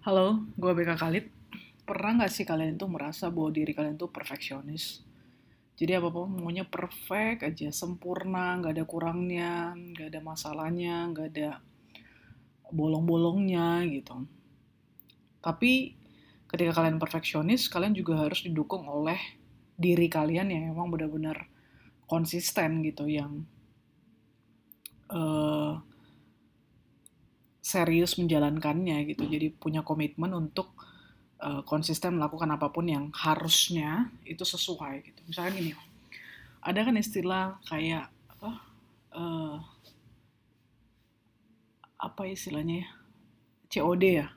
Halo, gue BK Khalid. Pernah nggak sih kalian tuh merasa bahwa diri kalian tuh perfeksionis? Jadi apa-apa maunya perfect aja, sempurna, nggak ada kurangnya, nggak ada masalahnya, nggak ada bolong-bolongnya gitu. Tapi ketika kalian perfeksionis, kalian juga harus didukung oleh diri kalian yang emang benar-benar konsisten gitu, yang eh, serius menjalankannya gitu. Jadi punya komitmen untuk uh, konsisten melakukan apa pun yang harusnya itu sesuai gitu. Misalkan gini, ada kan istilah kayak apa? Uh, apa istilahnya ya? COD ya?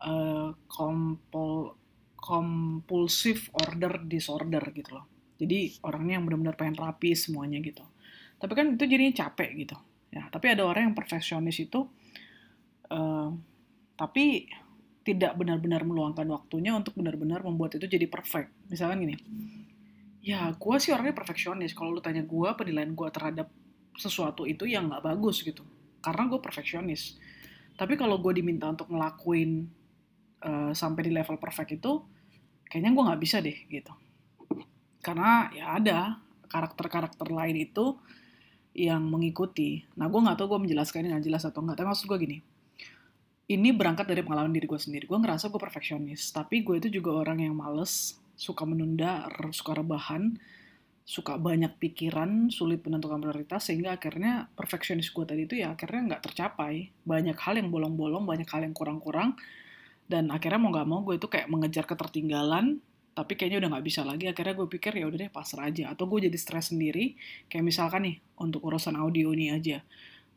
Uh, compul compulsive order disorder gitu loh. Jadi orangnya yang benar-benar pengen rapi semuanya gitu. Tapi kan itu jadinya capek gitu. Ya, tapi ada orang yang perfeksionis itu uh, tapi tidak benar-benar meluangkan waktunya untuk benar-benar membuat itu jadi perfect. Misalkan gini, ya gue sih orangnya perfeksionis. Kalau lu tanya gue, penilaian gue terhadap sesuatu itu yang nggak bagus gitu. Karena gue perfeksionis. Tapi kalau gue diminta untuk ngelakuin uh, sampai di level perfect itu, kayaknya gue nggak bisa deh gitu. Karena ya ada karakter-karakter lain itu yang mengikuti. Nah, gue nggak tahu gue menjelaskan dengan jelas atau nggak. Tapi maksud gue gini, ini berangkat dari pengalaman diri gue sendiri. Gue ngerasa gue perfeksionis, tapi gue itu juga orang yang males, suka menunda, suka rebahan, suka banyak pikiran, sulit menentukan prioritas, sehingga akhirnya perfeksionis gue tadi itu ya akhirnya nggak tercapai. Banyak hal yang bolong-bolong, banyak hal yang kurang-kurang, dan akhirnya mau nggak mau gue itu kayak mengejar ketertinggalan, tapi kayaknya udah nggak bisa lagi. Akhirnya gue pikir ya udah deh pasrah aja, atau gue jadi stres sendiri. Kayak misalkan nih untuk urusan audio ini aja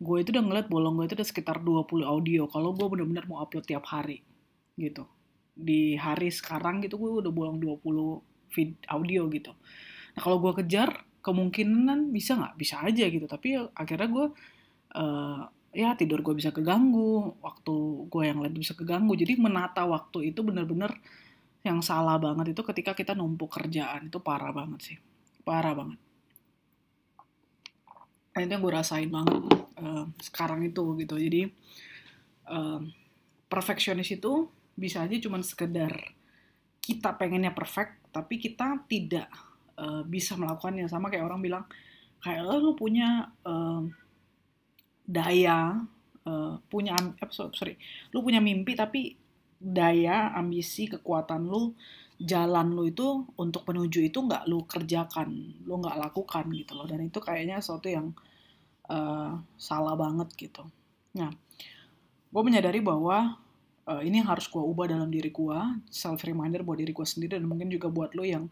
gue itu udah ngeliat bolong gue itu udah sekitar 20 audio. Kalau gue bener-bener mau upload tiap hari gitu. Di hari sekarang gitu gue udah bolong 20 feed audio gitu. Nah kalau gue kejar kemungkinan bisa nggak? Bisa aja gitu. Tapi akhirnya gue uh, ya tidur gue bisa keganggu. Waktu gue yang lain bisa keganggu. Jadi menata waktu itu bener-bener yang salah banget itu ketika kita numpuk kerjaan. Itu parah banget sih. Parah banget. Nah itu yang gue rasain banget uh, sekarang itu gitu jadi uh, perfeksionis itu bisa aja cuman sekedar kita pengennya perfect tapi kita tidak uh, bisa melakukannya sama kayak orang bilang kayak lo punya uh, daya uh, punya eh, sorry lu punya mimpi tapi daya ambisi kekuatan lu jalan lu itu untuk menuju itu nggak lu kerjakan, lu nggak lakukan gitu loh. Dan itu kayaknya sesuatu yang uh, salah banget gitu. Nah, gue menyadari bahwa uh, ini yang harus gue ubah dalam diri gue, self reminder buat diri gue sendiri dan mungkin juga buat lo yang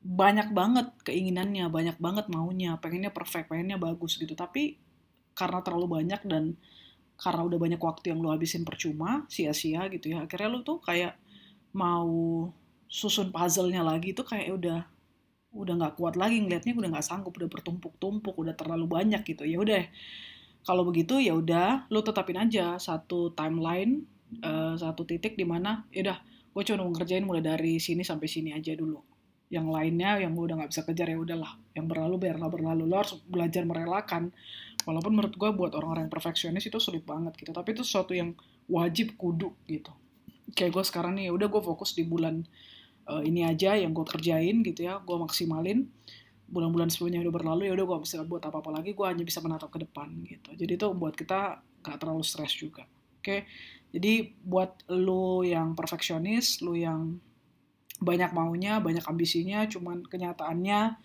banyak banget keinginannya, banyak banget maunya, pengennya perfect, pengennya bagus gitu. Tapi karena terlalu banyak dan karena udah banyak waktu yang lo habisin percuma, sia-sia gitu ya, akhirnya lo tuh kayak mau susun puzzle-nya lagi tuh kayak udah udah nggak kuat lagi ngelihatnya udah nggak sanggup udah bertumpuk-tumpuk udah terlalu banyak gitu. Ya udah kalau begitu ya udah lo tetapin aja satu timeline uh, satu titik di mana ya udah gue cuma mau ngerjain mulai dari sini sampai sini aja dulu. Yang lainnya yang gue udah nggak bisa kejar ya udahlah. Yang berlalu biarlah berlalu. Lo harus belajar merelakan. Walaupun menurut gue buat orang-orang yang perfeksionis itu sulit banget gitu. Tapi itu sesuatu yang wajib kudu gitu. Kayak gue sekarang nih ya udah gue fokus di bulan uh, ini aja yang gue kerjain gitu ya gue maksimalin. Bulan-bulan sebelumnya udah berlalu ya udah gue bisa buat apa-apa lagi gue hanya bisa menatap ke depan gitu. Jadi itu buat kita gak terlalu stres juga. Oke? Okay? jadi buat lo yang perfeksionis lo yang banyak maunya banyak ambisinya cuman kenyataannya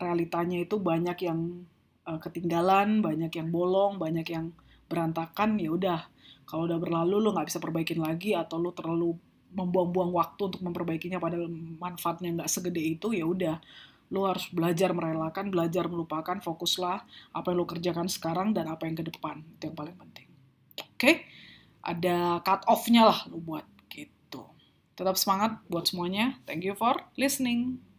realitanya itu banyak yang uh, ketinggalan banyak yang bolong banyak yang berantakan ya udah. Kalau udah berlalu lo nggak bisa perbaikin lagi atau lo terlalu membuang-buang waktu untuk memperbaikinya padahal manfaatnya nggak segede itu ya udah. Lo harus belajar merelakan belajar melupakan fokuslah apa yang lo kerjakan sekarang dan apa yang ke depan. Itu yang paling penting. Oke? Okay? ada cut off-nya lah lo buat gitu. Tetap semangat buat semuanya. Thank you for listening